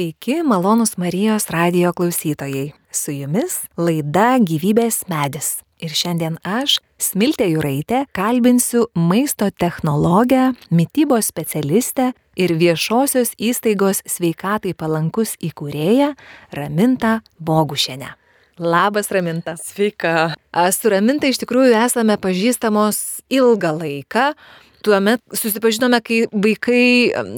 Sveiki, malonus Marijos radio klausytojai. Su jumis laida Gyvybės medis. Ir šiandien aš, Smiltė Juraitė, kalbinsiu maisto technologę, mytybos specialistę ir viešosios įstaigos sveikatai palankus įkūrėją Ramintą Bogušienę. Labas, Raminta. Sveika. Su Raminta iš tikrųjų esame pažįstamos ilgą laiką. Tuomet susipažinome, kai vaikai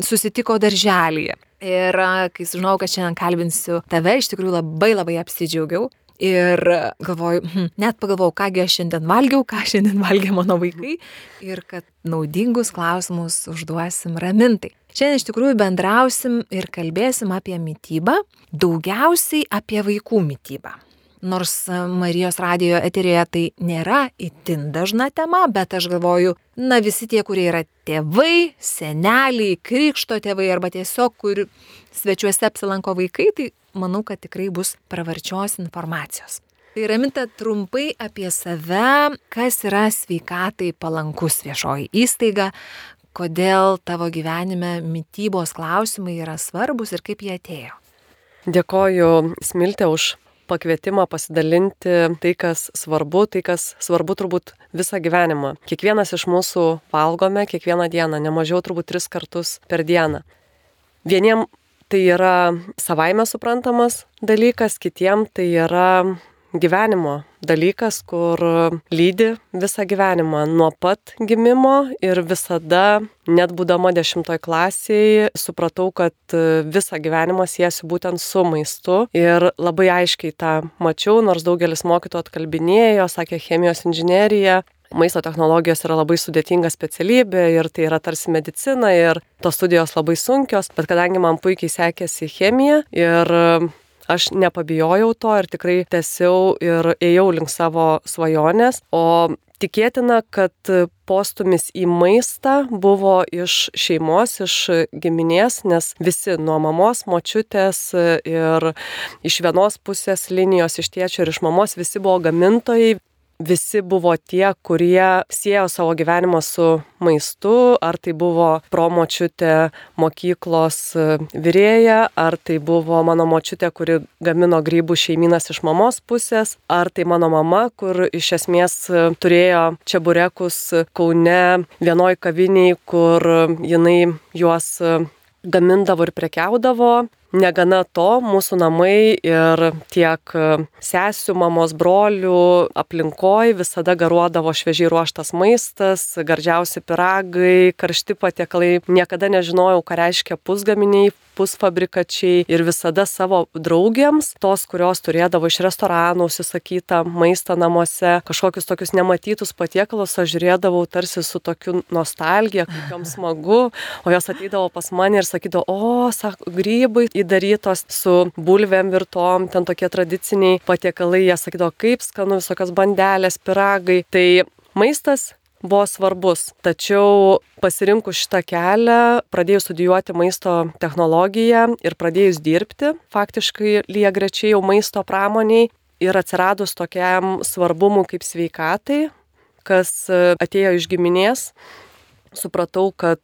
susitiko darželėje. Ir kai sužinojau, kad šiandien kalbinsiu tave, iš tikrųjų labai labai apsidžiaugiau. Ir galvoju, hm, net pagalvojau, kągi aš šiandien valgiau, ką šiandien valgė mano vaikai. Ir kad naudingus klausimus užduosim ramintai. Šiandien iš tikrųjų bendrausim ir kalbėsim apie mytybą, daugiausiai apie vaikų mytybą nors Marijos radijo eterėje tai nėra itin dažna tema, bet aš galvoju, na visi tie, kurie yra tėvai, seneliai, krikšto tėvai arba tiesiog, kur svečiuose apsilanko vaikai, tai manau, kad tikrai bus pravarčios informacijos. Tai raminta trumpai apie save, kas yra sveikatai palankus viešoji įstaiga, kodėl tavo gyvenime mytybos klausimai yra svarbus ir kaip jie atėjo. Dėkoju Smiltė už pakvietimą pasidalinti tai, kas svarbu, tai, kas svarbu turbūt visą gyvenimą. Kiekvienas iš mūsų valgome kiekvieną dieną, nemažiau turbūt tris kartus per dieną. Vieniem tai yra savaime suprantamas dalykas, kitiem tai yra gyvenimo dalykas, kur lydi visą gyvenimą nuo pat gimimo ir visada, net būdama dešimtoj klasiai, supratau, kad visą gyvenimą siesiu būtent su maistu ir labai aiškiai tą mačiau, nors daugelis mokytojų atkalbinėjo, sakė chemijos inžinierija, maisto technologijos yra labai sudėtinga specialybė ir tai yra tarsi medicina ir tos studijos labai sunkios, bet kadangi man puikiai sekėsi chemija ir aš nepabijojau to ir tikrai tęsiau ir ėjau link savo svajonės, o tikėtina, kad postumis į maistą buvo iš šeimos, iš giminės, nes visi nuo mamos, močiutės ir iš vienos pusės linijos, iš tėčio ir iš mamos, visi buvo gamintojai, visi buvo tie, kurie siejo savo gyvenimą su maistu, ar tai buvo promočiutė mokyklos vyrėja, ar tai buvo mano močiutė, kuri gamino grybų šeiminas iš mamos pusės, ar tai mano mama, kur iš esmės turėjo čia burekus Kaune vienoj kaviniai, kur jinai juos gamindavo ir prekiaudavo. Negana to, mūsų namai ir tiek sesių, mamos, brolių aplinkoje visada garuodavo šviežiai ruoštas maistas, gardžiausi piragai, karšti patiekalai. Niekada nežinojau, ką reiškia pusgaminiai, pusfabrikačiai ir visada savo draugėms, tos, kurios turėdavo iš restoranų užsisakytą maistą namuose, kažkokius tokius nematytus patiekalus, aš žiūrėdavau tarsi su tokiu nostalgija, kaip joms smagu, o jos ateidavo pas mane ir sakydavo, o, sako, grybai įdarytos su bulvėm virtom, ten tokie tradiciniai patiekalai, jie sakydavo, kaip skanu visokios bandelės, piragai. Tai maistas buvo svarbus. Tačiau pasirinkus šitą kelią, pradėjus studijuoti maisto technologiją ir pradėjus dirbti, faktiškai lygiai grečiai jau maisto pramoniai ir atsiradus tokiam svarbumui kaip sveikatai, kas atėjo iš giminės, supratau, kad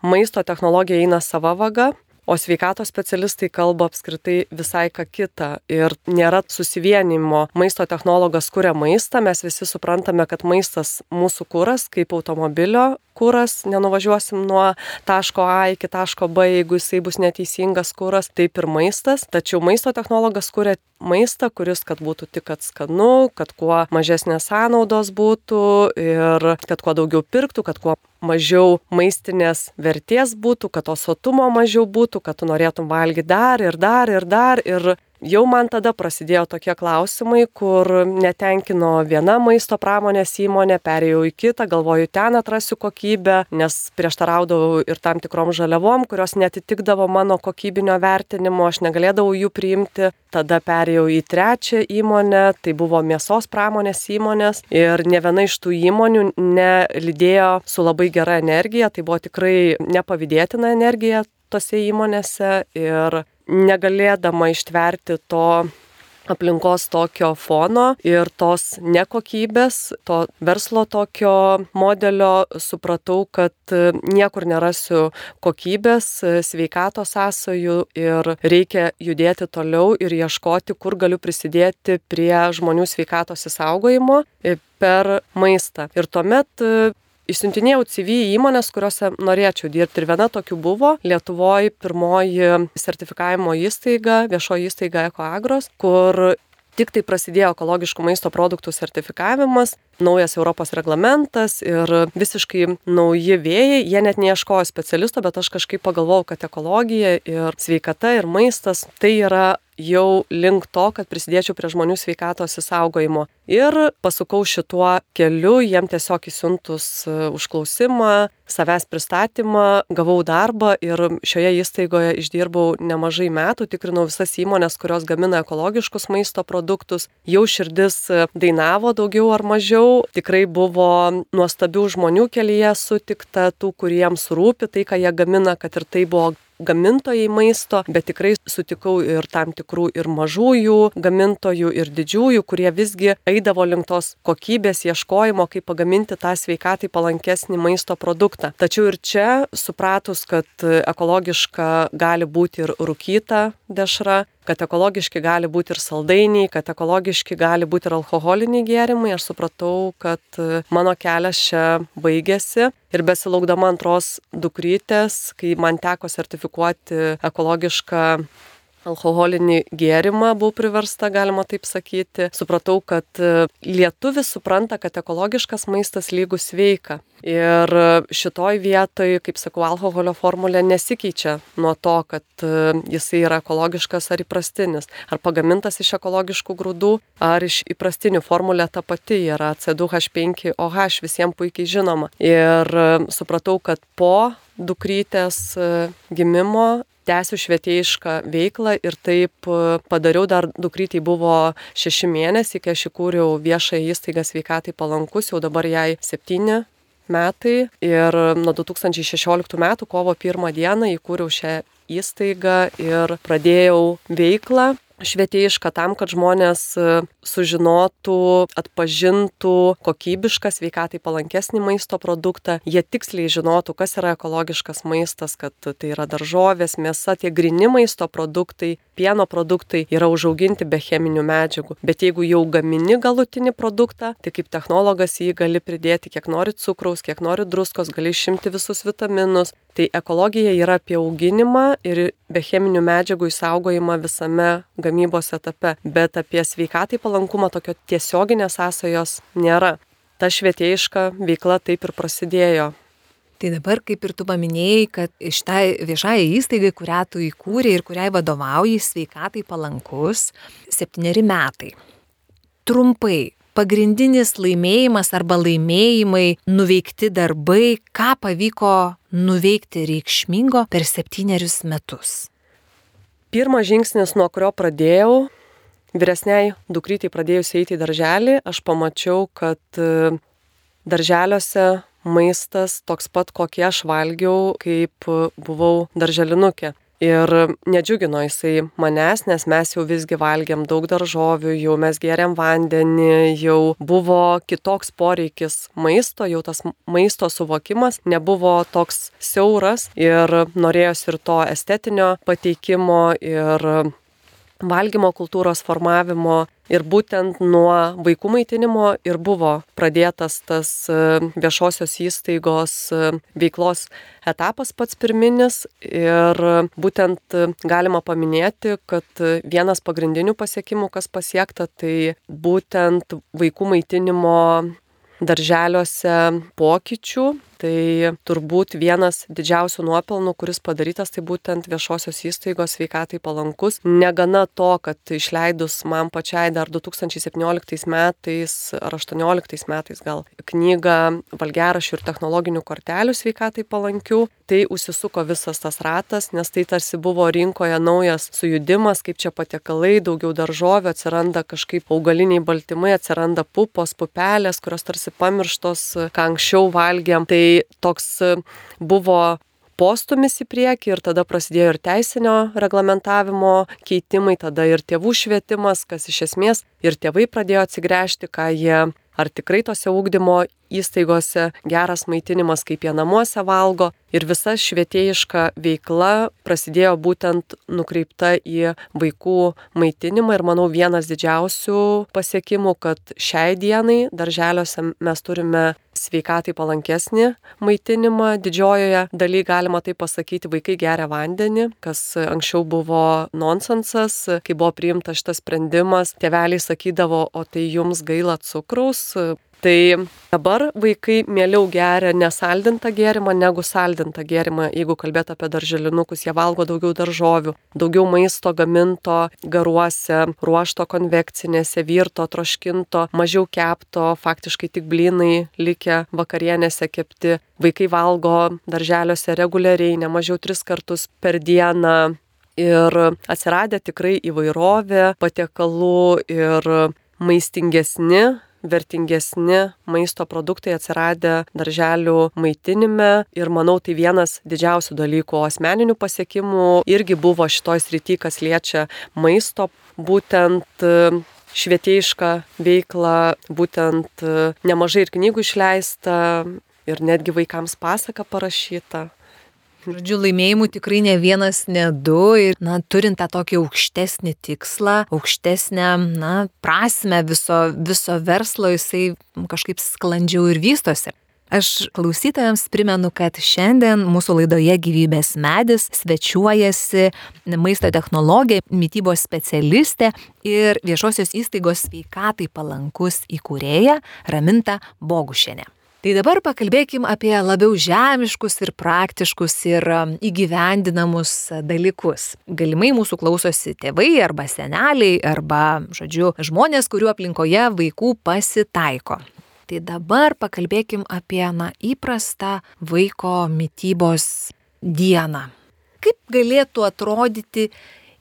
maisto technologija eina sava vaga o sveikatos specialistai kalba apskritai visai ką kitą ir nėra susivienimo. Maisto technologas kuria maistą, mes visi suprantame, kad maistas mūsų kūras, kaip automobilio kūras, nenuvažiuosim nuo taško A iki taško B, jeigu jisai bus neteisingas kūras, taip ir maistas. Tačiau maisto technologas kuria maistą, kuris, kad būtų tik atskanu, kad kuo mažesnės sąnaudos būtų ir kad kuo daugiau pirktų, kad kuo mažiau maistinės vertės būtų, kad to sotumo mažiau būtų, kad tu norėtum valgyti dar ir dar ir dar ir jau man tada prasidėjo tokie klausimai, kur netenkino viena maisto pramonės įmonė, perėjau į kitą, galvoju, ten atrasiu kokybę, nes prieštaraudavau ir tam tikrom žaliavom, kurios netitikdavo mano kokybinio vertinimo, aš negalėdavau jų priimti. Tada perėjau į trečią įmonę, tai buvo mėsos pramonės įmonės ir ne viena iš tų įmonių nelydėjo su labai gera energija, tai buvo tikrai nepavydėtina energija tose įmonėse ir negalėdama ištverti to aplinkos tokio fono ir tos nekokybės, to verslo tokio modelio supratau, kad niekur nerasiu kokybės, sveikato sąsajų ir reikia judėti toliau ir ieškoti, kur galiu prisidėti prie žmonių sveikatos įsaugojimo per maistą. Ir tuomet Išsiuntinėjau CV į įmonės, kuriuose norėčiau dirbti. Ir viena tokių buvo Lietuvoje pirmoji sertifikavimo įstaiga, viešoji įstaiga EcoAgros, kur tik tai prasidėjo ekologiškų maisto produktų sertifikavimas, naujas Europos reglamentas ir visiškai nauji vėjai, jie net neieškojo specialisto, bet aš kažkaip pagalvojau, kad ekologija ir sveikata ir maistas tai yra jau link to, kad prisidėčiau prie žmonių sveikatos įsaugojimo. Ir pasukau šituo keliu, jiem tiesiog įsiuntus e, užklausimą, savęs pristatymą, gavau darbą ir šioje įstaigoje išdirbau nemažai metų, tikrinau visas įmonės, kurios gamina ekologiškus maisto produktus. Jau širdis e, dainavo daugiau ar mažiau, tikrai buvo nuostabių žmonių kelyje sutikta, tų, kuriems rūpi tai, ką jie gamina, kad ir tai buvo gamintojai maisto, bet tikrai sutikau ir tam tikrų ir mažųjų gamintojų, ir didžiųjų, kurie visgi eidavo link tos kokybės ieškojimo, kaip pagaminti tą sveikatai palankesnį maisto produktą. Tačiau ir čia, supratus, kad ekologiška gali būti ir rūkyta dešra, kad ekologiški gali būti ir saldainiai, kad ekologiški gali būti ir alkoholiniai gėrimai, aš supratau, kad e, mano kelias čia baigėsi. Ir besilaukdama antros dukrytės, kai man teko sertifikuoti ekologišką alkoholinį gėrimą buvau priversta, galima taip sakyti. Supratau, kad e, lietuvis supranta, kad ekologiškas maistas lygus sveika. Ir šitoj vietoj, kaip sakau, alkoholio formulė nesikeičia nuo to, kad e, jisai yra ekologiškas ar įprastinis, ar pagamintas iš ekologiškų grūdų, ar iš įprastinių. Formulė ta pati yra C2H5OH, visiems puikiai žinoma. Ir e, supratau, kad po dukrytės gimimo tęsiu švietėjišką veiklą ir taip e, padariau dar dukrytei buvo šeši mėnesiai, kai aš įkūriau viešą įstaigą sveikatai palankus, jau dabar jai septyni metai. Ir nuo 2016 metų kovo pirmą dieną įkūriau šią įstaigą ir pradėjau veiklą švietėjiška tam, kad žmonės e, sužinotų, atpažintų kokybišką, sveikatai palankesnį maisto produktą, jie tiksliai žinotų, kas yra ekologiškas maistas, kad tai yra daržovės, mėsa, tie grini maisto produktai, pieno produktai yra užauginti be cheminių medžiagų. Bet jeigu jau gamini galutinį produktą, tai kaip technologas jį gali pridėti kiek nori cukraus, kiek nori druskos, gali išimti visus vitaminus. Tai ekologija yra apie auginimą ir be cheminių medžiagų įsaugojimą visame gamybos etape, bet apie sveikatai palankumą tokio tiesioginės sąsajos nėra. Ta švietėjiška veikla taip ir prasidėjo. Tai dabar, kaip ir tu paminėjai, kad iš tai viešai įstaigai, kurią tu įkūrė ir kuriai vadovauji, sveikatai palankus, septyneri metai. Trumpai, pagrindinis laimėjimas arba laimėjimai, nuveikti darbai, ką pavyko nuveikti reikšmingo per septynerius metus? Pirmas žingsnis, nuo kurio pradėjau, vyresniai dukrytai pradėjus eiti į darželį, aš pamačiau, kad e, darželiuose maistas toks pat, kokį aš valgiau, kaip buvau darželinukė. Ir nedžiugino jisai manęs, nes mes jau visgi valgėm daug daržovių, jau mes geriam vandenį, jau buvo kitoks poreikis maisto, jau tas maisto suvokimas nebuvo toks siauras ir norėjosi ir to estetinio pateikimo ir valgymo kultūros formavimo ir būtent nuo vaikų maitinimo ir buvo pradėtas tas e, viešosios įstaigos e, veiklos etapas pats pirminis. Ir būtent galima paminėti, kad vienas pagrindinių pasiekimų, kas pasiekta, tai būtent vaikų maitinimo darželiuose pokyčių Tai turbūt vienas didžiausių nuopelnų, kuris padarytas, tai būtent viešosios įstaigos sveikatai palankus. Negana to, kad išleidus man pačiai dar 2017 metais ar 2018 metais gal knygą valgerašių ir technologinių kortelių sveikatai palankių, tai užsisuko visas tas ratas, nes tai tarsi buvo rinkoje naujas sujudimas, kaip čia patiekalai, daugiau daržovių, atsiranda kažkaip augaliniai baltymai, atsiranda pupos, pupelės, kurios tarsi pamirštos, ką anksčiau valgėm. Tai toks e, buvo postumis į priekį ir tada prasidėjo ir teisinio reglamentavimo keitimai, tada ir tėvų švietimas, kas iš esmės ir tėvai pradėjo atsigręžti, ką jie ar tikrai tose ūkdymo įstaigose geras maitinimas, kaip jie namuose valgo. Ir visa švietėjiška veikla prasidėjo būtent nukreipta į vaikų maitinimą. Ir manau, vienas didžiausių pasiekimų, kad šiai dienai darželiuose mes turime sveikatai palankesnį maitinimą. Didžiojoje dalyje galima tai pasakyti, vaikai geria vandenį, kas anksčiau buvo nonsensas, kai buvo priimtas šitas sprendimas. Tėveliai sakydavo, o tai jums gaila cukraus, Tai dabar vaikai mieliau geria nesaldintą gėrimą negu saldintą gėrimą. Jeigu kalbėt apie darželinukus, jie valgo daugiau daržovių, daugiau maisto gaminto garuose, ruošto konvekcinėse, virto, troškinto, mažiau kepto, faktiškai tik blynai likę vakarienėse kepti. Vaikai valgo darželiuose reguliariai, ne mažiau tris kartus per dieną. Ir atsiradė tikrai įvairovė patiekalų ir maistingesni vertingesni maisto produktai atsiradę darželių maitinime ir manau tai vienas didžiausių dalykų, o asmeninių pasiekimų irgi buvo šitoj srity, kas liečia maisto, būtent švietėjišką veiklą, būtent nemažai ir knygų išleista ir netgi vaikams pasaka parašyta. Žodžiu, laimėjimų tikrai ne vienas, ne du. Ir, na, turint tą tokį aukštesnį tikslą, aukštesnę, na, prasme viso, viso verslo, jisai kažkaip sklandžiau ir vystosi. Aš klausytojams primenu, kad šiandien mūsų laidoje gyvybės medis svečiuojasi maisto technologija, mytybos specialistė ir viešosios įstaigos sveikatai palankus įkūrėja Raminta Bogušienė. Tai dabar pakalbėkim apie labiau žemiškus ir praktiškus ir um, įgyvendinamus dalykus. Galimai mūsų klausosi tėvai arba seneliai arba, žodžiu, žmonės, kurių aplinkoje vaikų pasitaiko. Tai dabar pakalbėkim apie na, įprastą vaiko mytybos dieną. Kaip galėtų atrodyti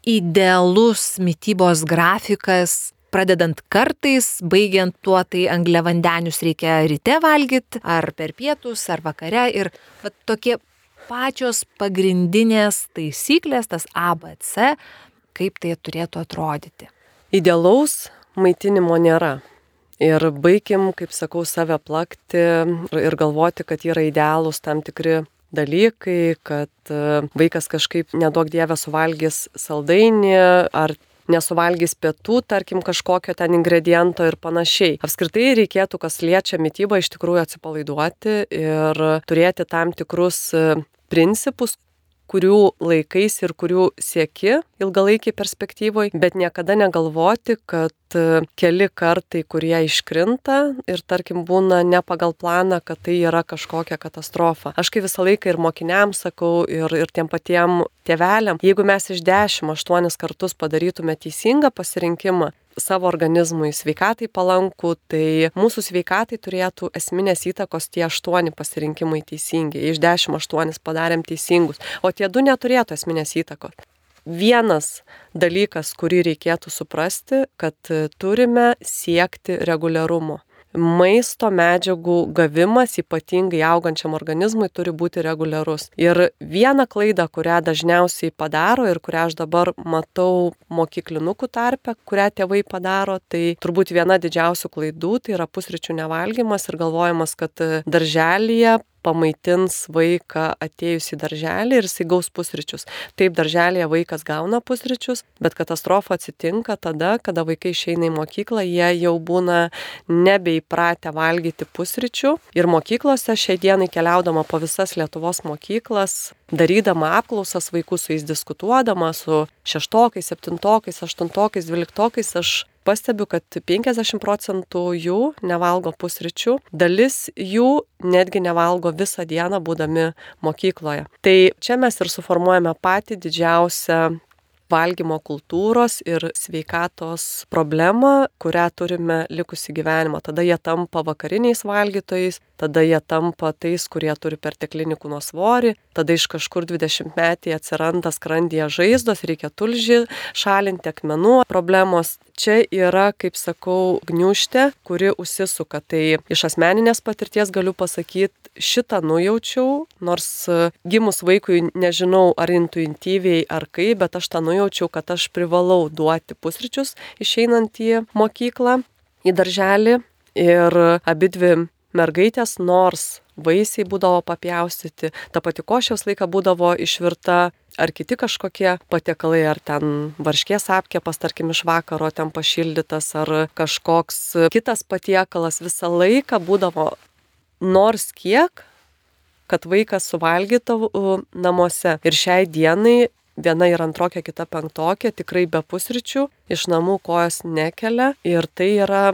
idealus mytybos grafikas pradedant kartais, baigiant tuo, tai angliavandenius reikia ryte valgyti, ar per pietus, ar vakare. Ir va, tokie pačios pagrindinės taisyklės, tas ABC, kaip tai turėtų atrodyti. Idealaus maitinimo nėra. Ir baigim, kaip sakau, save plakti ir galvoti, kad yra idealūs tam tikri dalykai, kad e, vaikas kažkaip nedaug dievę suvalgys saldainį ar nesuvalgys pietų, tarkim, kažkokio ten ingrediento ir panašiai. Apskritai reikėtų, kas liečia mytybą, iš tikrųjų atsipalaiduoti ir turėti tam tikrus e, principus, kurių laikais ir kurių sieki ilgalaikiai perspektyvoje, bet niekada negalvoti, kad keli kartai, kurie iškrinta ir tarkim būna ne pagal planą, kad tai yra kažkokia katastrofa. Aš kai visą laiką ir mokiniams sakau, ir, ir tiem patiem tėveliam, jeigu mes iš 10-8 kartus padarytume teisingą pasirinkimą, savo organizmui sveikatai palankų, tai mūsų sveikatai turėtų esminės įtakos tie aštuoni pasirinkimai teisingi. Iš dešimt aštuonis padarėm teisingus, o tie du neturėtų esminės įtakos. Vienas dalykas, kurį reikėtų suprasti, kad turime siekti reguliarumo maisto medžiagų gavimas, ypatingai augančiam organizmui, turi būti reguliarus. Ir viena klaida, kurią dažniausiai padaro ir kurią aš dabar matau mokyklinukų tarpe, kurią tėvai padaro, tai turbūt viena didžiausių klaidų tai yra pusryčių nevalgymas ir galvojimas, kad darželėje pamaitins vaiką atėjus į darželį ir jisai gaus pusryčius. Taip, darželėje vaikas gauna pusryčius, bet katastrofa atsitinka tada, kada vaikai išeina į mokyklą, jie jau būna nebeįpratę valgyti pusryčių. Ir mokyklose šiai dienai keliaudama po visas Lietuvos mokyklas, darydama apklausas vaikų su jais diskutuodama, su šeštokais, septintokais, aštuntokais, dvyliktokais, aš pastebiu, kad 50 procentų jų nevalgo pusryčių, dalis jų netgi nevalgo visą dieną būdami mokykloje. Tai čia mes ir suformuojame patį didžiausią valgymo kultūros ir sveikatos problemą, kurią turime likusį gyvenimą. Tada jie tampa vakariniais valgytojais, tada jie tampa tais, kurie turi perteklinį kūno svorį, tada iš kažkur 20 metį atsiranda skrandyje žaizdos, reikia tulžį šalinti akmenų problemos čia yra, kaip sakau, gniuštė, kuri užsisuka. Tai iš asmeninės patirties galiu pasakyti, šitą nujaučiau, nors gimus vaikui nežinau ar intuityviai ar kaip, bet aš tą nujaučiau, kad aš privalau duoti pusryčius išeinant į mokyklą, į darželį. Ir abi dvi mergaitės, nors vaisiai būdavo papjaustyti, ta pati košės laika būdavo išvirta, ar kiti kažkokie patiekalai, ar ten varškės apkepas, tarkim, iš vakaro ten pašildytas, ar kažkoks kitas patiekalas, visą laiką būdavo nors kiek, kad vaikas suvalgytų namuose. Ir šiai dienai viena ir antrokė, kita penktokė, tikrai be pusryčių, iš namų kojas nekelia ir tai yra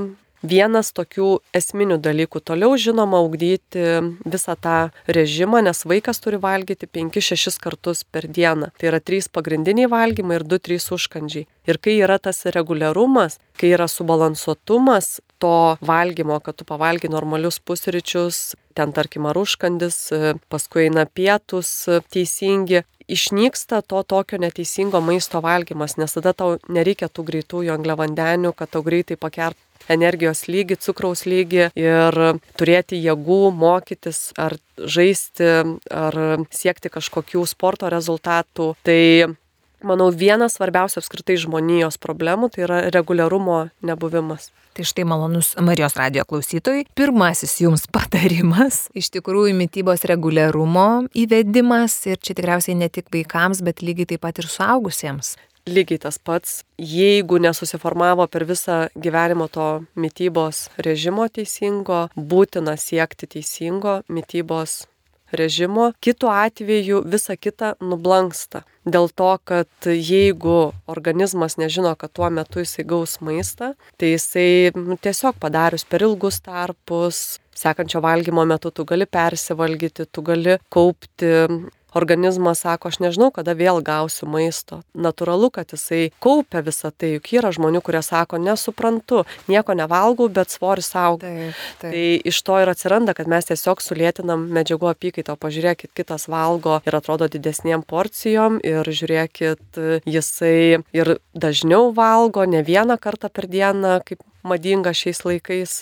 vienas tokių esminių dalykų. Toliau, žinoma, ugdyti visą tą režimą, nes vaikas turi valgyti 5-6 kartus per dieną. Tai yra 3 pagrindiniai valgymai ir 2-3 užkandžiai. Ir kai yra tas reguliarumas, kai yra subalansuotumas to valgymo, kad tu pavalgy normalius pusryčius, ten tarkim ar užkandis, paskui eina pietus teisingi, išnyksta to tokio neteisingo maisto valgymas, nes tada tau nereikia tų greitųjų angliavandenių, kad tau greitai pakert energijos lygį, cukraus lygį ir turėti jėgų mokytis ar žaisti ar siekti kažkokių sporto rezultatų. Tai manau, vienas svarbiausių apskritai žmonijos problemų tai yra reguliarumo nebuvimas. Tai štai malonus Marijos radio klausytojai. Pirmasis jums patarimas - iš tikrųjų mytybos reguliarumo įvedimas ir čia tikriausiai ne tik vaikams, bet lygiai taip pat ir suaugusiems lygiai tas pats, jeigu nesusiformavo per visą gyvenimo to mytybos režimo teisingo, būtina siekti teisingo mytybos režimo, kitu atveju visa kita nublanksta. Dėl to, kad jeigu organizmas nežino, kad tuo metu jisai gaus maistą, tai jisai nu, tiesiog padarius per ilgus tarpus, sekančio valgymo metu tu gali persivalgyti, tu gali kaupti organizmas sako, aš nežinau, kada vėl gausiu maisto. Naturalu, kad jisai kaupia visą tai, juk yra žmonių, kurie sako, nesuprantu, nieko nevalgau, bet svoris auga. Taip, taip. Tai iš to ir atsiranda, kad mes tiesiog sulėtinam medžiagų apykaitą, pažiūrėkit, kitas valgo ir atrodo didesniem porcijom ir žiūrėkit, jisai ir dažniau valgo, ne vieną kartą per dieną, kaip madinga šiais laikais,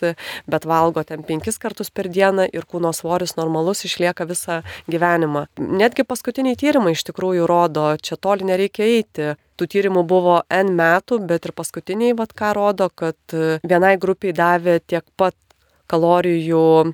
bet valgo ten penkis kartus per dieną ir kūno svoris normalus išlieka visą gyvenimą. Netgi paskutiniai tyrimai iš tikrųjų rodo, čia toli nereikia eiti. Tų tyrimų buvo N metų, bet ir paskutiniai, vad ką rodo, kad vienai grupiai davė tiek pat kalorijų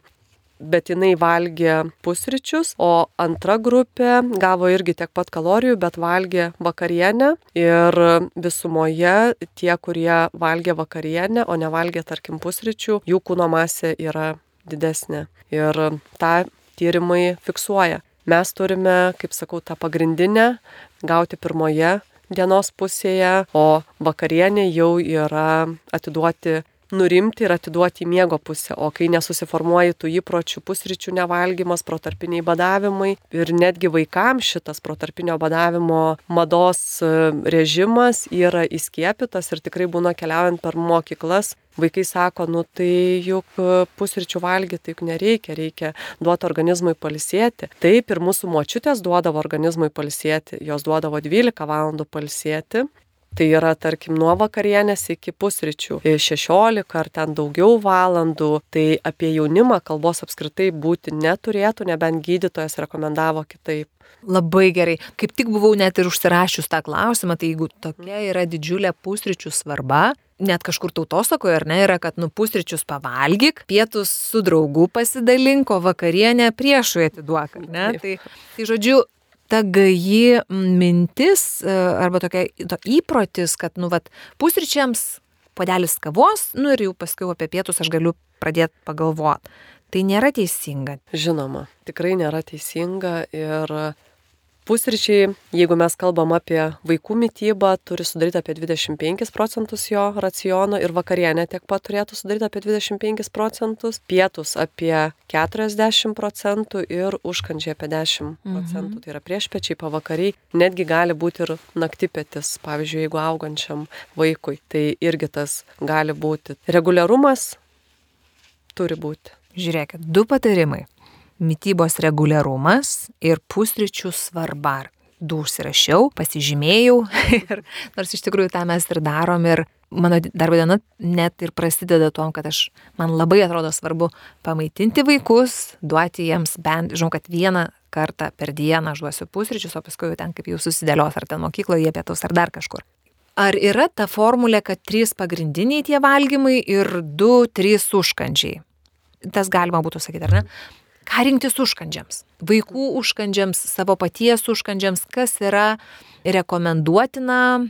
bet jinai valgė pusryčius, o antra grupė gavo irgi tiek pat kalorijų, bet valgė vakarienę ir visumoje tie, kurie valgė vakarienę, o nevalgė, tarkim, pusryčių, jų kūno masė yra didesnė. Ir tą tyrimai fiksuoja. Mes turime, kaip sakau, tą pagrindinę gauti pirmoje dienos pusėje, o vakarienė jau yra atiduoti nurimti ir atiduoti į miego pusę. O kai nesusiformuoji tų įpročių, pusryčių nevalgymas, protarpiniai badavimai ir netgi vaikams šitas protarpinio badavimo mados e, režimas yra įskiepytas ir tikrai būna keliaujant per mokyklas. Vaikai sako, nu tai juk e, pusryčių valgyti juk nereikia, reikia duoti organizmui palisėti. Taip ir mūsų močiutės duodavo organizmui palisėti, jos duodavo 12 valandų palisėti Tai yra, tarkim, nuo vakarienės iki pusryčių 16 ar ten daugiau valandų. Tai apie jaunimą kalbos apskritai būti neturėtų, nebent gydytojas rekomendavo kitaip. Labai gerai. Kaip tik buvau net ir užsirašius tą klausimą, tai jeigu tokia yra didžiulė pusryčių svarba, net kažkur tautosakoje, ar ne, yra, kad nu pusryčius pavalgyk, pietus su draugu pasidalink, o vakarienę priešui atiduok, ar ne? Tai, tai žodžiu, ta gaji mintis e, arba tokia to įprotis, kad, nu, vat, pusryčiams podelis kavos, nu ir jau paskui apie pietus aš galiu pradėti pagalvoti. Tai nėra teisinga. Žinoma, tikrai nėra teisinga ir Pusryčiai, jeigu mes kalbam apie vaikų mytybą, turi sudaryti apie 25 procentus jo raciono ir vakarienė tiek pat turėtų sudaryti apie 25 procentus, pietus apie 40 procentų ir užkandžiai apie 10 procentų. Mhm. Tai yra priešpečiai, pavakariai, netgi gali būti ir naktipėtis, pavyzdžiui, jeigu augančiam vaikui. Tai irgi tas gali būti. Reguliarumas turi būti. Žiūrėkit, du patarimai mytybos reguliarumas ir pusryčių svarba. du užsirašiau, pasižymėjau ir nors iš tikrųjų tą mes ir darom ir mano darbo diena net ir prasideda tuom, kad aš, man labai atrodo svarbu pamaitinti vaikus, duoti jiems bent, žinau, kad vieną kartą per dieną aš duosiu pusryčius, o paskui jau ten kaip jau susidėlios, ar ten mokykloje pietus, ar dar kažkur. Ar yra ta formulė, kad trys pagrindiniai tie valgymai ir du, trys užkandžiai? Tas galima būtų sakyti, ar ne? Ką rinktis užkandžiams. Vaikų užkandžiams, savo paties užkandžiams, kas yra rekomenduotina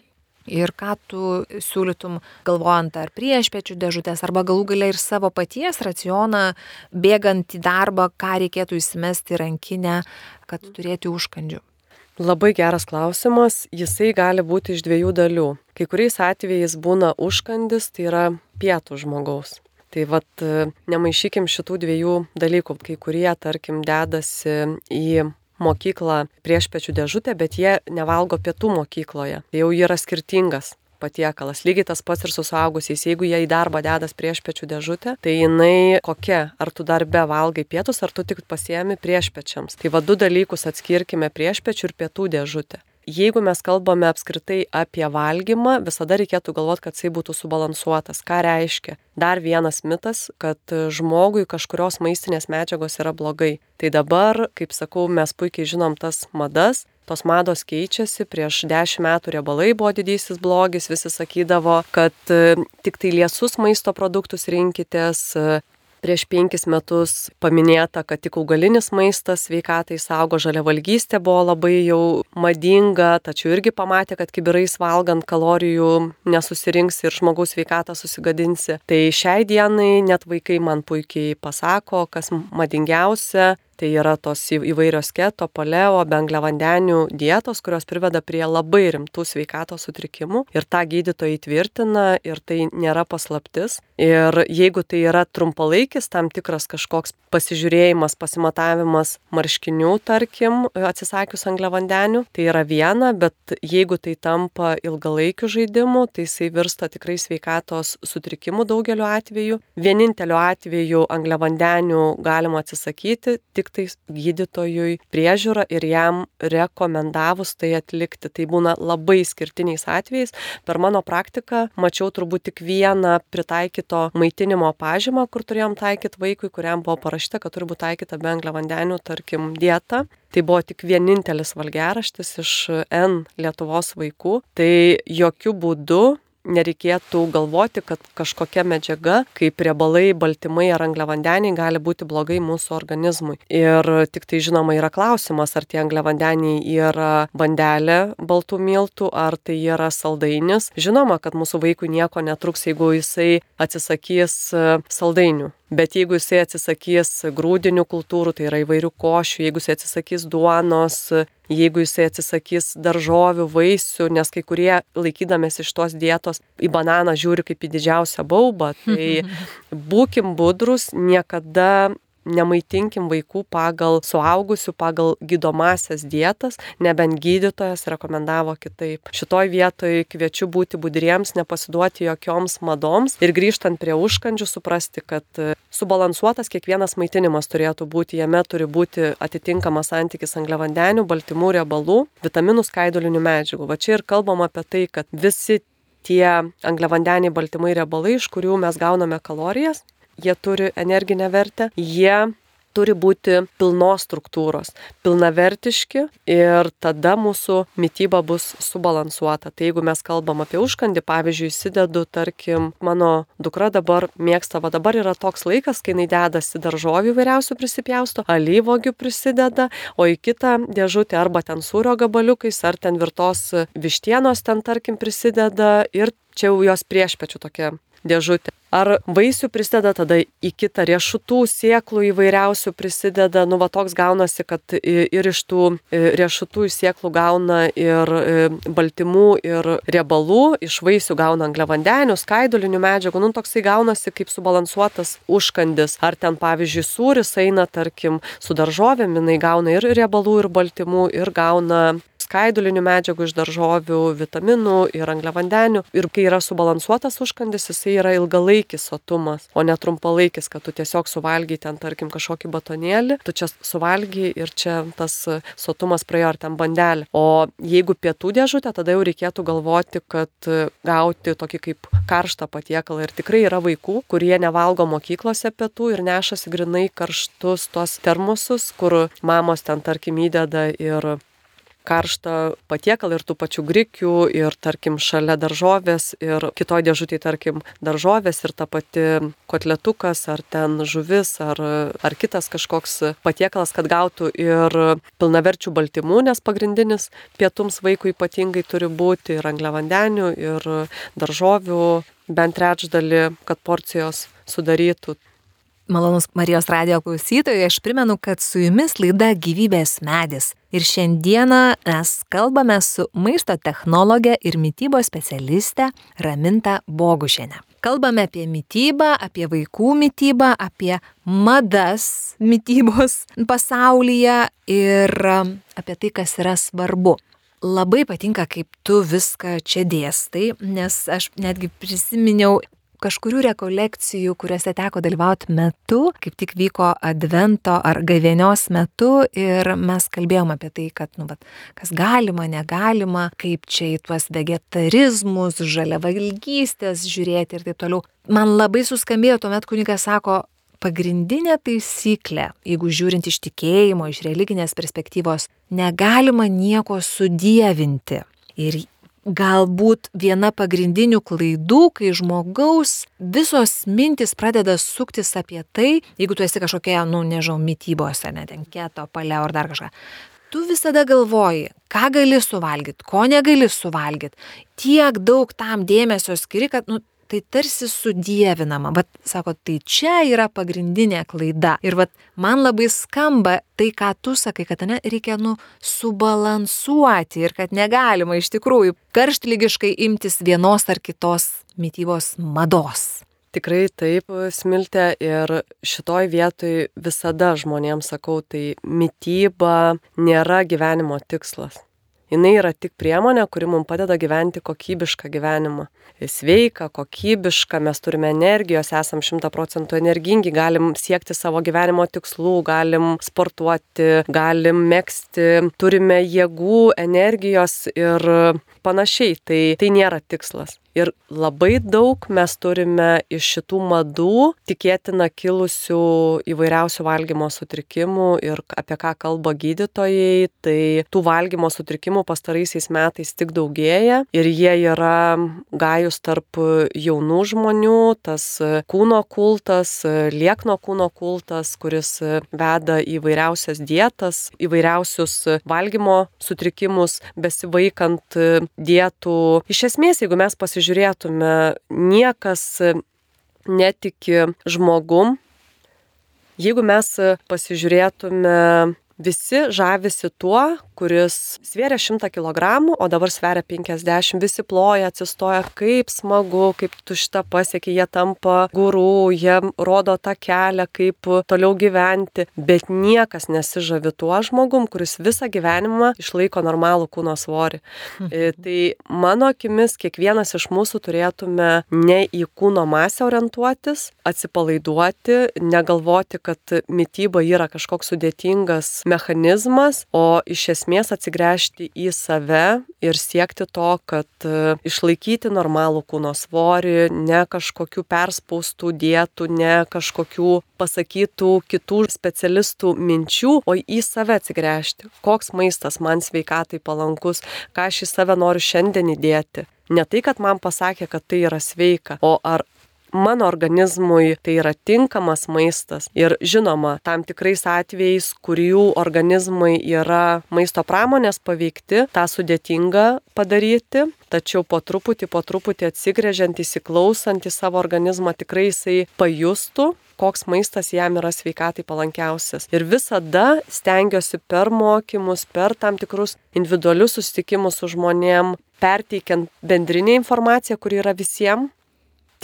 ir ką tu siūlytum galvojant ar priešpečių dėžutės, arba galų galia ir savo paties racioną, bėgant į darbą, ką reikėtų įsimesti rankinę, kad turėti užkandžių. Labai geras klausimas, jisai gali būti iš dviejų dalių. Kai kuriais atvejais būna užkandis, tai yra pietų žmogaus. Tai vat nemaišykim šitų dviejų dalykų. Kai kurie, tarkim, dedasi į mokyklą prieš pečių dėžutę, bet jie nevalgo pietų mokykloje. Tai jau yra skirtingas patiekalas. Lygiai tas pats ir su suaugusiais. Jeigu jie į darbą dedas prieš pečių dėžutę, tai jinai kokia? Ar tu darbe valgai pietus, ar tu tik pasiemi prieš pečiams. Tai vad du dalykus atskirkime prieš pečių ir pietų dėžutę jeigu mes kalbame apskritai apie valgymą, visada reikėtų galvoti, kad jisai būtų subalansuotas. Ką reiškia? Dar vienas mitas, kad žmogui kažkurios maistinės medžiagos yra blogai. Tai dabar, kaip sakau, mes puikiai žinom tas madas, tos mados keičiasi, prieš dešimt metų riebalai buvo didysis blogis, visi sakydavo, kad tik tai liesus maisto produktus rinkitės, prieš penkis metus paminėta, kad tik augalinis maistas sveikatai saugo, žaliavalgystė buvo labai jau madinga, tačiau irgi pamatė, kad kibirais valgant kalorijų nesusirinks ir žmogaus sveikatą susigadinsi. Tai šiai dienai net vaikai man puikiai pasako, kas madingiausia, Tai yra tos įvairios keto, paleo, bengliavandenių dietos, kurios priveda prie labai rimtų sveikatos sutrikimų. Ir tą gydytojai tvirtina ir tai nėra paslaptis. Ir jeigu tai yra trumpalaikis tam tikras kažkoks pasižiūrėjimas, pasimatavimas marškinių, tarkim, atsisakius angliavandenių, tai yra viena, bet jeigu tai tampa ilgalaikiu žaidimu, tai jisai virsta tikrai sveikatos sutrikimu daugeliu atveju. Vieninteliu atveju angliavandenių galima atsisakyti tik tiktais gydytojui priežiūra ir jam rekomendavus tai atlikti. Tai būna labai skirtiniais atvejais. Per mano praktiką mačiau turbūt tik vieną pritaikyto maitinimo pažymą, kur turėjom taikyti vaikui, kuriam buvo parašyta, kad turi būti taikyta be angliavandenių, tarkim, dieta. Tai buvo tik vienintelis valgeraštis iš N Lietuvos vaikų. Tai jokių būdų nereikėtų galvoti, kad kažkokia medžiaga, kaip riebalai, baltymai ar angliavandeniai gali būti blogai mūsų organizmui. Ir tik tai žinoma yra klausimas, ar tie angliavandeniai yra bandelė baltų miltų, ar tai yra saldainis. Žinoma, kad mūsų vaikui nieko netruks, jeigu jisai atsisakys saldainių. Bet jeigu jisai atsisakys grūdinių kultūrų, tai yra įvairių košių, jeigu jisai atsisakys duonos, jeigu jisai atsisakys daržovių, vaisių, nes kai kurie laikydamėsi iš tos dietos į bananą žiūri kaip į didžiausią baubą, tai būkim budrus, niekada nemaitinkim vaikų pagal suaugusių, pagal gydomasias dietas, nebent gydytojas rekomendavo kitaip. Šitoj vietoj kviečiu būti budriems, nepasiduoti jokioms madoms ir grįžtant prie užkandžių suprasti, kad e, subalansuotas kiekvienas maitinimas turėtų būti, jame turi būti atitinkamas santykis angliavandenių, baltymų, riebalų, vitaminų, skaidulinių medžiagų. Va čia ir kalbam apie tai, kad visi tie angliavandeniai, baltymai, riebalai, iš kurių mes gauname kalorijas, jie turi energinę vertę, jie turi būti pilnos struktūros, pilnavertiški ir tada mūsų mytyba bus subalansuota. Tai jeigu mes kalbam apie užkandį, pavyzdžiui, įsidedu, tarkim, mano dukra dabar mėgsta, va dabar yra toks laikas, kai jinai dedasi daržovių vairiausių prisipjausto, alyvogių prisideda, o į kitą dėžutę arba ten sūrio gabaliukais, ar ten virtos vištienos ten, tarkim, prisideda ir čia jau jos priešpečių tokia dėžutė. Ar vaisių prisideda tada į kitą riešutų, sieklų įvairiausių prisideda, nu va toks gaunasi, kad ir iš tų riešutų sieklų gauna ir baltymų, ir riebalų, iš vaisių gauna angliavandenių, skaidulinių medžiagų, nu toksai gaunasi kaip subalansuotas užkandis. Ar ten pavyzdžiui sūris eina, tarkim, su daržovėm, jinai gauna ir riebalų, ir baltymų, ir gauna skaidulinių medžiagų iš daržovių, vitaminų ir angliavandenių. Ir kai yra subalansuotas užkandis, jisai yra ilgalaikis sotumas, o ne trumpalaikis, kad tu tiesiog suvalgy ten, tarkim, kažkokį batonėlį, tu čia suvalgy ir čia tas sotumas praėjo ar ten bandelį. O jeigu pietų dėžutė, tada jau reikėtų galvoti, kad gauti tokį kaip karštą patiekalą. Ir tikrai yra vaikų, kurie nevalgo mokyklose pietų ir nešasi grinai karštus tos termosus, kur mamos ten tarkim įdeda ir karštą patiekalą ir tų pačių grikių ir tarkim šalia daržovės ir kitoj dėžutėj tarkim daržovės ir ta pati kotletukas ar ten žuvis ar, ar kitas kažkoks patiekalas, kad gautų ir pilnaverčių baltymų, nes pagrindinis pietums vaikui ypatingai turi būti ir angliavandenių ir daržovių bent trečdalį, kad porcijos sudarytų. Malonus Marijos radio klausytojai, aš primenu, kad su jumis laida Gyvybės medis. Ir šiandieną mes kalbame su maisto technologė ir mytybos specialiste Raminta Bogušienė. Kalbame apie mytybą, apie vaikų mytybą, apie madas mytybos pasaulyje ir apie tai, kas yra svarbu labai patinka, kaip tu viską čia dėstai, nes aš netgi prisiminiau kažkurių rekolekcijų, kuriuose teko dalyvauti metu, kaip tik vyko advento ar gavėnios metu ir mes kalbėjom apie tai, kad, nu, bet, kas galima, negalima, kaip čia į tuos vegetarizmus, žaliavalgystės žiūrėti ir taip toliau. Man labai suskambėjo tuomet kunigas sako, pagrindinė taisyklė, jeigu žiūrint iš tikėjimo, iš religinės perspektyvos, negalima nieko sudėvinti. Ir galbūt viena pagrindinių klaidų, kai žmogaus visos mintis pradeda suktis apie tai, jeigu tu esi kažkokia, nu, nežinau, mytybos, ar net ten keto, paleo ar dar kažką. Tu visada galvoji, ką gali suvalgyti, ko negali suvalgyti. Tiek daug tam dėmesio skiri, kad, nu, tai tarsi sudėvinama. Bet sako, tai čia yra pagrindinė klaida. Ir vat, man labai skamba tai, ką tu sakai, kad ne, reikia nu subalansuoti ir kad negalima iš tikrųjų karštlygiškai imtis vienos ar kitos mytybos mados. Tikrai taip, smiltė ir šitoj vietoj visada žmonėms sakau, tai mytyba nėra gyvenimo tikslas. Jis yra tik priemonė, kuri mums padeda gyventi kokybišką gyvenimą sveiką, kokybišką, mes turime energijos, esam šimta procentų energingi, galim siekti savo gyvenimo tikslų, galim sportuoti, galim mėgsti, turime jėgų, energijos ir panašiai. Tai, tai nėra tikslas. Ir labai daug mes turime iš šitų madų tikėtina kilusių įvairiausių valgymo sutrikimų ir apie ką kalba gydytojai, tai tų valgymo sutrikimų pastaraisiais metais tik daugėja ir jie yra gajus tarp jaunų žmonių, tas kūno kultas, liekno kūno kultas, kuris veda įvairiausias dietas, įvairiausius valgymo sutrikimus, besivaikant dietų. Iš esmės, jeigu mes pasižiūrėtume, pasižiūrėtume, niekas netiki žmogum. Jeigu mes pasižiūrėtume, visi žavisi tuo, kuris svėrė 100 kg, o dabar sveria 50, visi ploja, atsistoja, kaip smagu, kaip tu šitą pasiekė, jie tampa gurų, jie rodo tą kelią, kaip toliau gyventi, bet niekas nesižavi tuo žmogum, kuris visą gyvenimą išlaiko normalų kūno svorį. Mhm. Tai mano akimis, kiekvienas iš mūsų turėtume ne į kūno masę orientuotis, atsipalaiduoti, negalvoti, kad mytyba yra kažkoks sudėtingas mechanizmas, o iš esmės atsigręžti į save ir siekti to, kad e, išlaikyti normalų kūno svorį, ne kažkokių perspaustų dietų, ne kažkokių pasakytų kitų specialistų minčių, o į save atsigręžti. Koks maistas man sveikatai palankus, ką aš į save noriu šiandien įdėti. Ne tai, kad man pasakė, kad tai yra sveika, o ar mano organizmui tai yra tinkamas maistas. Ir žinoma, tam tikrais atvejais, kurių organizmai yra maisto pramonės paveikti, tą sudėtinga padaryti, tačiau po truputį, po truputį atsigrėžiant, įsiklausant į savo organizmą, tikrai jisai pajustų, koks maistas jam yra sveikatai palankiausias. Ir visada stengiuosi per mokymus, per tam tikrus individualius susitikimus su žmonėm, perteikiant bendrinę informaciją, kuri yra visiems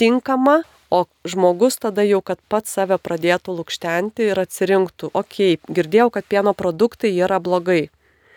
tinkama, o žmogus tada jau, kad pats save pradėtų lūkštenti ir atsirinktų, okei, okay, girdėjau, kad pieno produktai yra blogai.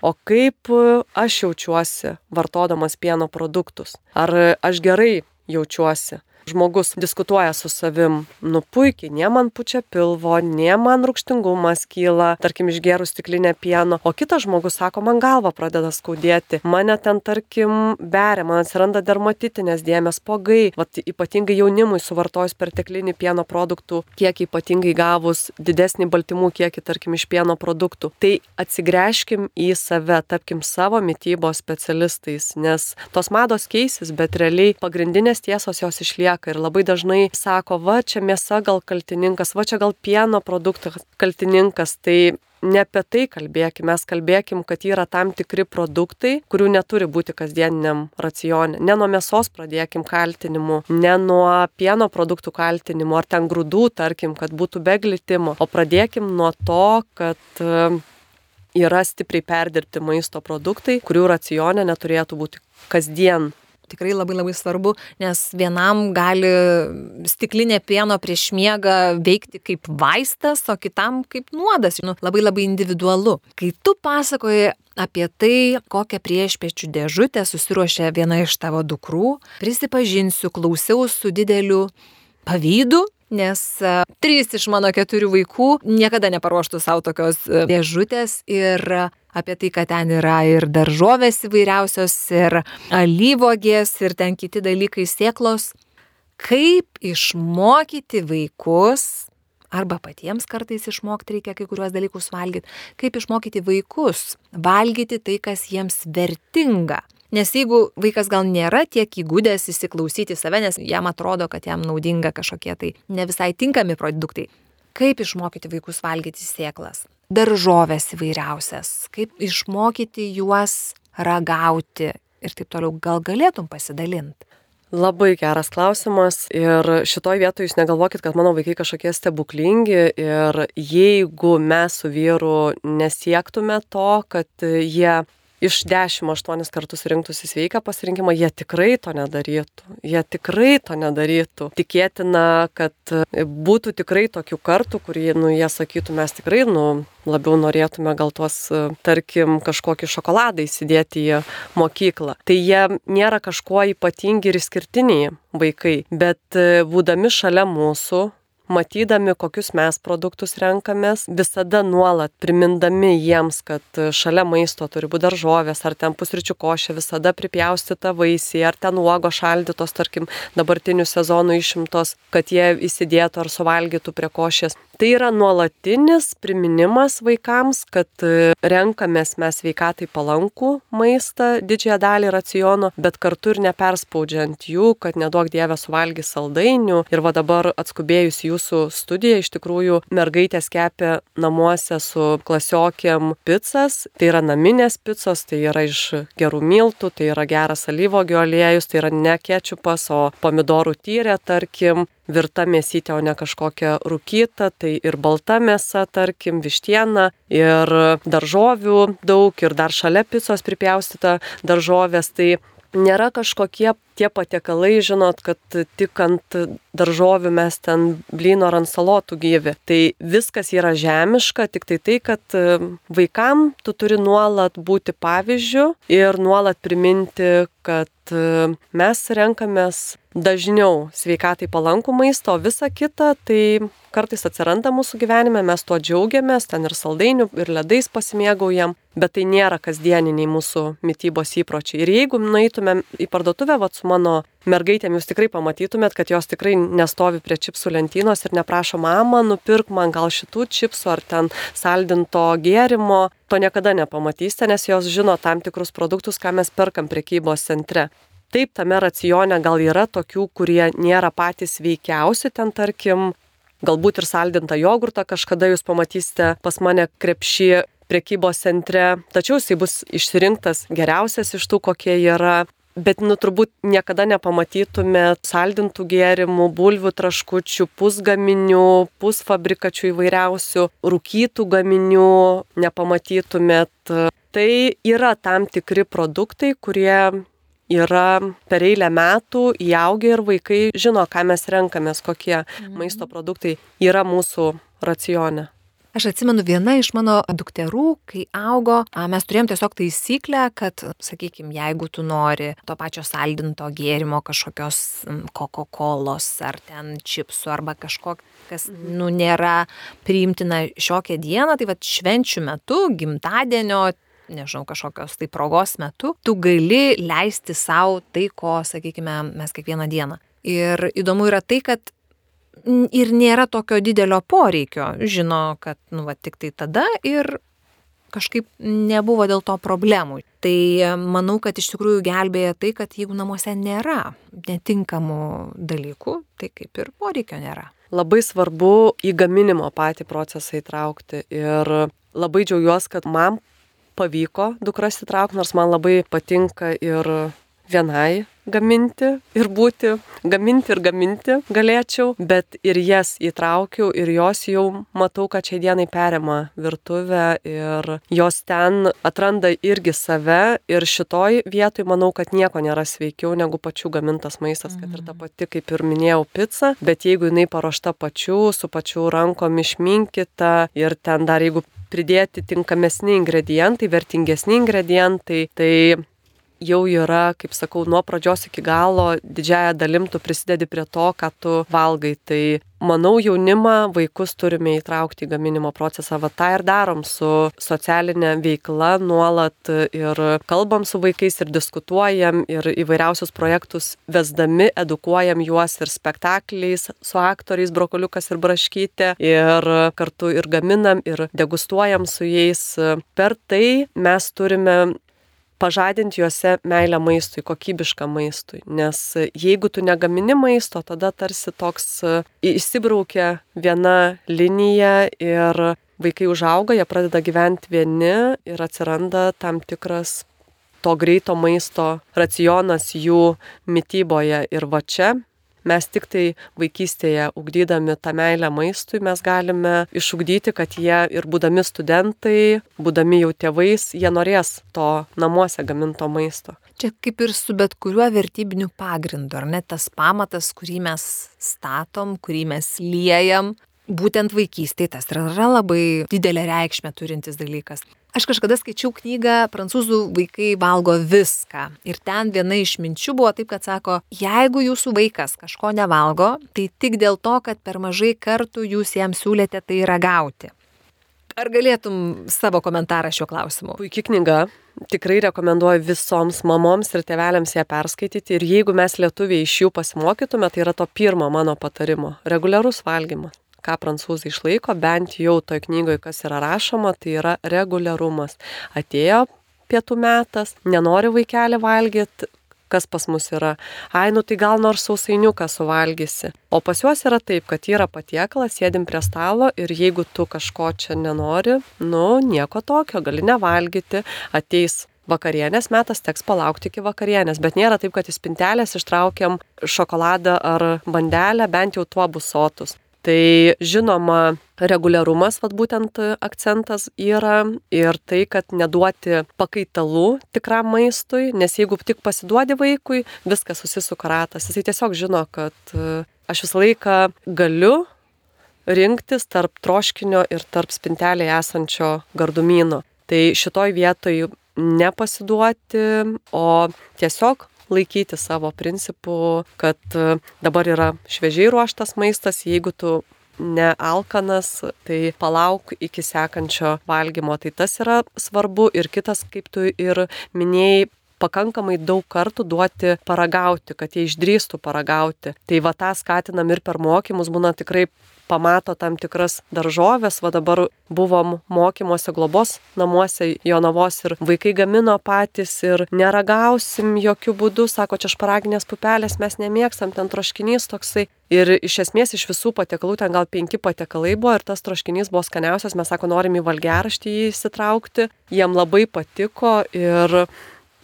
o kaip aš jaučiuosi vartodamas pieno produktus. Ar aš gerai jaučiuosi žmogus diskutuoja su savim, nu puikiai, nie man pučia pilvo, nie man rūkštingumas kyla, tarkim, išgerus stiklinę pieno, o kitas žmogus sako, man galva pradeda skaudėti, mane ten, tarkim, beria, man atsiranda dermatitinės dėmės, pogai, Vat, ypatingai jaunimui suvartojus perteklinį pieno produktų, kiek ypatingai gavus didesnį baltymų kiekį, tarkim, iš pieno produktų. Tai atsigręžkim į save, tapkim savo mytybos specialistais, nes tos mados keisis, bet realiai pagrindinės tiesos jos išlieka lieka ir labai dažnai sako, va čia mėsa gal kaltininkas, va čia gal pieno produktų kaltininkas. Tai ne apie tai kalbėkim, mes kalbėkim, kad yra tam tikri produktai, kurių neturi būti kasdieniniam racione. Ne nuo mėsos pradėkim kaltinimu, ne nuo pieno produktų kaltinimu, ar ten grūdų, tarkim, kad būtų be glitimo, o pradėkim nuo to, kad e, yra stipriai perdirbti maisto produktai, kurių racione neturėtų būti kasdien tikrai labai labai svarbu, nes vienam gali stiklinė pieno prieš miegą veikti kaip vaistas, o kitam kaip nuodas. Nu, labai labai individualu. Kai tu pasakoji apie tai, kokią priešpečių dėžutę susiruošė viena iš tavo dukrų, prisipažinsiu, klausiau su dideliu pavydu, nes e, trys iš mano keturių vaikų niekada neparuoštų savo tokios e, dėžutės ir apie tai, kad ten yra ir daržovės įvairiausios, ir alyvogės, ir ten kiti dalykai sėklos. Kaip išmokyti vaikus, arba patiems kartais išmokti reikia kai kuriuos dalykus valgyti, kaip išmokyti vaikus valgyti tai, kas jiems vertinga. Nes jeigu vaikas gal nėra tiek įgūdęs įsiklausyti save, nes jam atrodo, kad jam naudinga kažkokie tai ne visai tinkami produktai, kaip išmokyti vaikus valgyti sėklas, daržovės įvairiausias, kaip išmokyti juos ragauti ir taip toliau, gal galėtum pasidalinti. Labai geras klausimas ir šitoj vietoje jūs negalvokit, kad mano vaikai kažkokie stebuklingi ir jeigu mes su vyru nesiektume to, kad jie iš 10-8 kartus rinktųsi sveiką pasirinkimą, jie tikrai to nedarytų. Jie tikrai to nedarytų. Tikėtina, kad būtų tikrai tokių kartų, kurie, nu, jie sakytų, mes tikrai, nu, labiau norėtume gal tuos, tarkim, kažkokį šokoladą įsidėti į mokyklą. Tai jie nėra kažkuo ypatingi ir išskirtiniai vaikai, bet būdami šalia mūsų, matydami, kokius mes produktus renkamės, visada nuolat primindami jiems, kad šalia maisto turi būti daržovės, ar ten pusryčių košė, visada pripjaustyta vaisiai, ar ten uogo šaldytos, tarkim, dabartinių sezonų išimtos, kad jie įsidėtų ar suvalgytų prie košės. Tai yra nuolatinis priminimas vaikams, kad renkamės mes veikatai palankų maistą, didžiąją dalį raciono, bet kartu ir neperspaudžiant jų, kad nedaug dievė suvalgys saldainių ir va dabar atskubėjus jūsų studiją. Iš tikrųjų mergaitės kepė namuose su klasiokiam pizzas, tai yra naminės pizzos, tai yra iš gerų miltų, tai yra geras alyvogio aliejus, tai yra ne kečiupas, o pomidorų tyrė, tarkim, virta mėsytė, o ne kažkokia rūkyta, tai ir balta mėsa, tarkim, vištiena, ir daržovių daug, ir dar šalia picos pripjaustyta daržovės, tai nėra kažkokie tie patiekalai, žinot, kad tik ant daržovių mes ten blyno ar ant salotų gyvi. Tai viskas yra žemiška, tik tai tai, kad e, vaikam tu turi nuolat būti pavyzdžių ir nuolat priminti, kad e, mes renkamės dažniau sveikatai palankų maistą, o visa kita tai kartais atsiranda mūsų gyvenime, mes tuo džiaugiamės, ten ir saldainių, ir ledais pasimėgaujam, bet tai nėra kasdieniniai mūsų mytybos įpročiai. Ir jeigu nueitumėm į parduotuvę, vat su mano mergaitėm, jūs tikrai pamatytumėt, kad jos tikrai nestovi prie čipsų lentynos ir neprašo mama, nupirk man gal šitų čipsų ar ten saldinto gėrimo. To niekada nepamatysite, nes jos žino tam tikrus produktus, ką mes perkam prekybos centre. Taip, tame racione gal yra tokių, kurie nėra patys veikiausi, ten tarkim, galbūt ir saldintą jogurtą kažkada jūs pamatysite pas mane krepšį prekybos centre, tačiau jisai bus išsirinktas geriausias iš tų, kokie yra. Bet, nu, turbūt niekada nepamatytumėt saldintų gėrimų, bulvių traškučių, pusgaminių, pusfabrikačių įvairiausių, rūkytų gaminių, nepamatytumėt. Tai yra tam tikri produktai, kurie yra per eilę metų įaugę ir vaikai žino, ką mes renkamės, kokie mhm. maisto produktai yra mūsų racione. Aš atsimenu, viena iš mano dukterų, kai augo, mes turėjom tiesiog taisyklę, kad, sakykime, jeigu tu nori to pačio saldinto gėrimo, kažkokios Coca-Colos ar ten čipsų arba kažko, kas, nu, nėra priimtina šiokią dieną, tai va švenčių metu, gimtadienio, nežinau, kažkokios tai progos metu, tu gali leisti savo tai, ko, sakykime, mes kiekvieną dieną. Ir įdomu yra tai, kad ir nėra tokio didelio poreikio, žino, kad, nu, va, tik tai tada ir kažkaip nebuvo dėl to problemų. Tai e, manau, kad iš tikrųjų gelbėja tai, kad jeigu namuose nėra netinkamų dalykų, tai kaip ir poreikio nėra. Labai svarbu į gaminimo patį procesą įtraukti ir labai džiaugiuosi, kad man pavyko dukras įtraukti, nors man labai patinka ir vienai gaminti ir būti, gaminti ir gaminti galėčiau, bet ir jas įtraukiau ir jos jau matau, kad šiai dienai perima virtuvę ir jos ten atranda irgi save ir šitoj vietoj manau, kad nieko nėra sveikiau negu pačių gamintas maistas, kad ir ta mhm. pati, kaip ir minėjau, pica, bet jeigu jinai paruošta pačių, su pačių rankom išminkita ir ten dar jeigu pridėti tinkamesni ingredientai, vertingesni ingredientai, tai jau yra, kaip sakau, nuo pradžios iki galo didžiaja dalim tu prisidedi prie to, ką tu valgai. Tai manau, jaunimą, vaikus turime įtraukti į gaminimo procesą. Va tą ir darom su socialinė veikla nuolat ir kalbam su vaikais ir diskutuojam ir įvairiausius projektus vesdami, edukuojam juos ir spektakliais su aktoriais Brokoliukas ir Braškytė ir kartu ir gaminam ir degustuojam su jais. Per tai mes turime pažadinti juose meilę maistui, kokybišką maistui. Nes jeigu tu negamini maisto, tada tarsi toks įsibraukia e, viena linija ir vaikai užauga, jie pradeda gyventi vieni ir atsiranda tam tikras to greito maisto racionas jų mytyboje. Ir va čia mes tik tai vaikystėje ugdydami tą meilę maistui, mes galime išugdyti, kad jie ir būdami studentai, būdami jau tėvais, jie norės to namuose gaminto maisto. Čia kaip ir su bet kuriuo vertybiniu pagrindu, ar ne tas pamatas, kurį mes statom, kurį mes liejam, būtent vaikystėje tas yra labai didelę reikšmę turintis dalykas. Aš kažkada skaičiau knygą Prancūzų vaikai valgo viską. Ir ten viena iš minčių buvo taip, kad sako, jeigu jūsų vaikas kažko nevalgo, tai tik dėl to, kad per mažai kartų jūs jam siūlėte tai ragauti. Ar galėtum savo komentarą šiuo klausimu? Puikia knyga. Tikrai rekomenduoju visoms mamoms ir tėveliams ją perskaityti. Ir jeigu mes lietuviai iš jų pasimokytume, tai yra to pirmo mano patarimo - reguliarus valgymas ką prancūzai išlaiko, bent jau toj knygoje, kas yra rašoma, tai yra reguliarumas. Atėjo pietų metas, nenori vaikelį valgyti, kas pas mus yra. Ai, nu tai gal nors sausainiuką suvalgysi. O pas juos yra taip, kad yra patiekalas, sėdim prie stalo ir jeigu tu kažko čia nenori, nu nieko tokio, gali nevalgyti, ateis vakarienės metas teks palaukti iki vakarienės, bet nėra taip, kad iš spintelės ištraukiam šokoladą ar bandelę, bent jau tuo bus sotus. Tai žinoma, reguliarumas, vad būtent akcentas yra ir tai, kad neduoti pakaitalų tikram maistui, nes jeigu tik pasiduodi vaikui, viskas susisuka ratas. Jisai tiesiog žino, kad e, aš visą laiką galiu rinktis tarp troškinio ir tarp spintelėje esančio gardumyno. Tai šitoj vietoj nepasiduoti, o tiesiog laikyti savo principų, kad e, dabar yra šviežiai ruoštas maistas, jeigu tu nealkanas, tai palauk iki sekančio valgymo. Tai tas yra svarbu ir kitas, kaip tu ir minėjai, pakankamai daug kartų duoti paragauti, kad jie išdrįstų paragauti. Tai va tą skatinam ir per mokymus būna tikrai pamato tam tikras daržovės, va dabar buvom mokymuose globos namuose Jonavos ir vaikai gamino patys ir neragausim jokių būdų, sako, čia šparaginės pupelės mes nemėgstam, ten troškinys toksai. Ir iš esmės iš visų patiekalų ten gal penki patiekalai buvo ir tas troškinys buvo skaniausias, mes sako, norim į valgeraštį jį įsitraukti, jiem labai patiko ir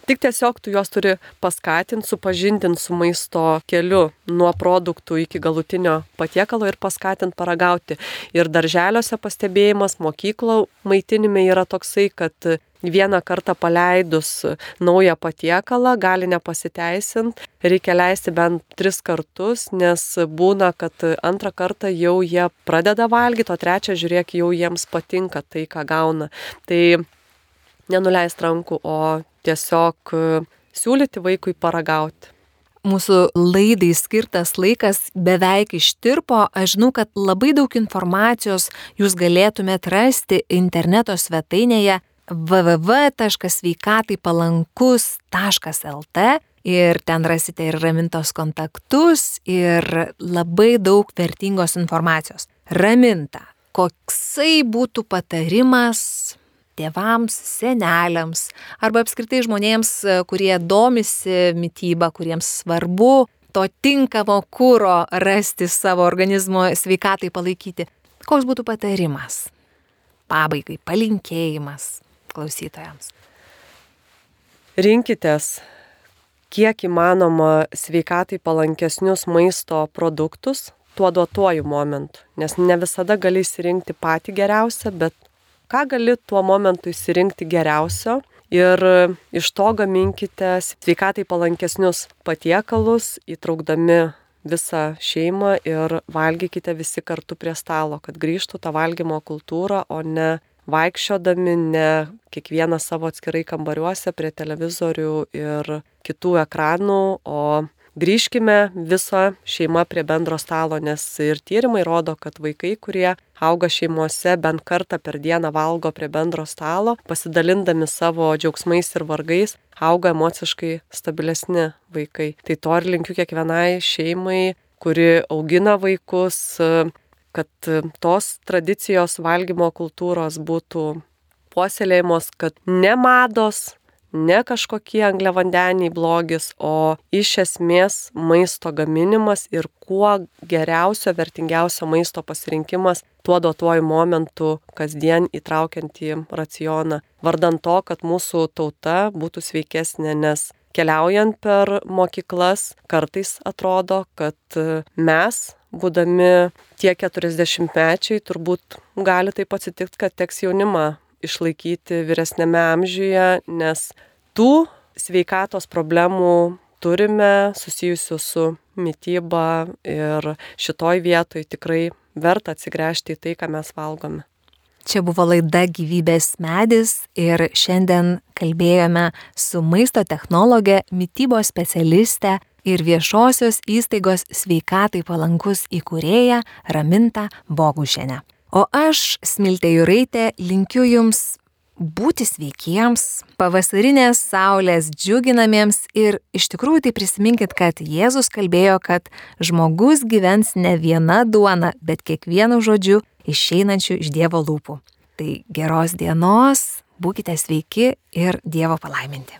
Tik tiesiog tu juos turi paskatinti, supažindinti su maisto keliu nuo produktų iki galutinio patiekalo ir paskatinti paragauti. Ir darželiuose pastebėjimas, mokyklo maitinime yra toksai, kad vieną kartą paleidus naują patiekalą gali nepasiteisinti, reikia leisti bent tris kartus, nes būna, kad antrą kartą jau jie pradeda valgyti, o trečią žiūrėk, jau jiems patinka tai, ką gauna. Tai nenuleist rankų, o tiesiog siūlyti vaikui paragauti mūsų laidai skirtas laikas beveik ištirpo. Aš žinau, kad labai daug informacijos jūs galėtumėte rasti interneto svetainėje www.sveikataipalankus.lt ir ten rasite ir ramintos kontaktus ir labai daug vertingos informacijos. Raminta, koksai būtų patarimas tėvams, seneliams arba apskritai žmonėms, e, kurie domisi mytyba, kuriems svarbu to tinkamo kūro rasti savo organizmo sveikatai palaikyti. Koks būtų patarimas? Pabaigai, palinkėjimas klausytojams. Rinkitės kiek įmanoma sveikatai palankesnius maisto produktus tuo duotuoju momentu, nes ne visada gali įsirinkti patį geriausią, bet ką gali tuo momentu įsirinkti geriausio ir iš to gaminkite sveikatai palankesnius patiekalus, įtraukdami visą šeimą ir valgykite visi kartu prie stalo, kad grįžtų ta valgymo kultūra, o ne vaikščiodami, ne kiekvieną savo atskirai kambariuose prie televizorių ir kitų ekranų, o grįžkime visa šeima prie bendro stalo, nes ir tyrimai rodo, kad vaikai, kurie auga šeimose, bent kartą per dieną valgo prie bendro stalo, pasidalindami savo džiaugsmais ir vargais, auga emociškai stabilesni vaikai. Tai to ir linkiu kiekvienai šeimai, kuri augina vaikus, kad tos tradicijos valgymo kultūros būtų puoselėjimos, kad ne mados, ne kažkokie angliavandeniai blogis, o iš esmės maisto gaminimas ir kuo geriausio, vertingiausio maisto pasirinkimas tuo duotuoju momentu kasdien įtraukiant į racioną. Vardant to, kad mūsų tauta būtų sveikesnė, nes keliaujant per mokyklas kartais atrodo, kad mes būdami tie 40 mečiai, turbūt gali taip atsitikti, kad teks jaunimą išlaikyti vyresnėme amžiuje, nes tų sveikatos problemų turime susijusių su mytyba ir šitoj vietoj tikrai verta atsigręžti į tai, ką mes valgome. Čia buvo laida gyvybės medis ir šiandien kalbėjome su maisto technologė, mytybos specialiste ir viešosios įstaigos sveikatai palankus įkūrėja Raminta Bogušienė. O aš, Smiltė Juraitė, linkiu Jums būti sveikiems, pavasarinės saulės džiuginamiems ir iš tikrųjų tai prisiminkit, kad Jėzus kalbėjo, kad žmogus gyvens ne viena duona, bet kiekvienu žodžiu išeinančiu iš Dievo lūpų. Tai geros dienos, būkite sveiki ir Dievo palaiminti.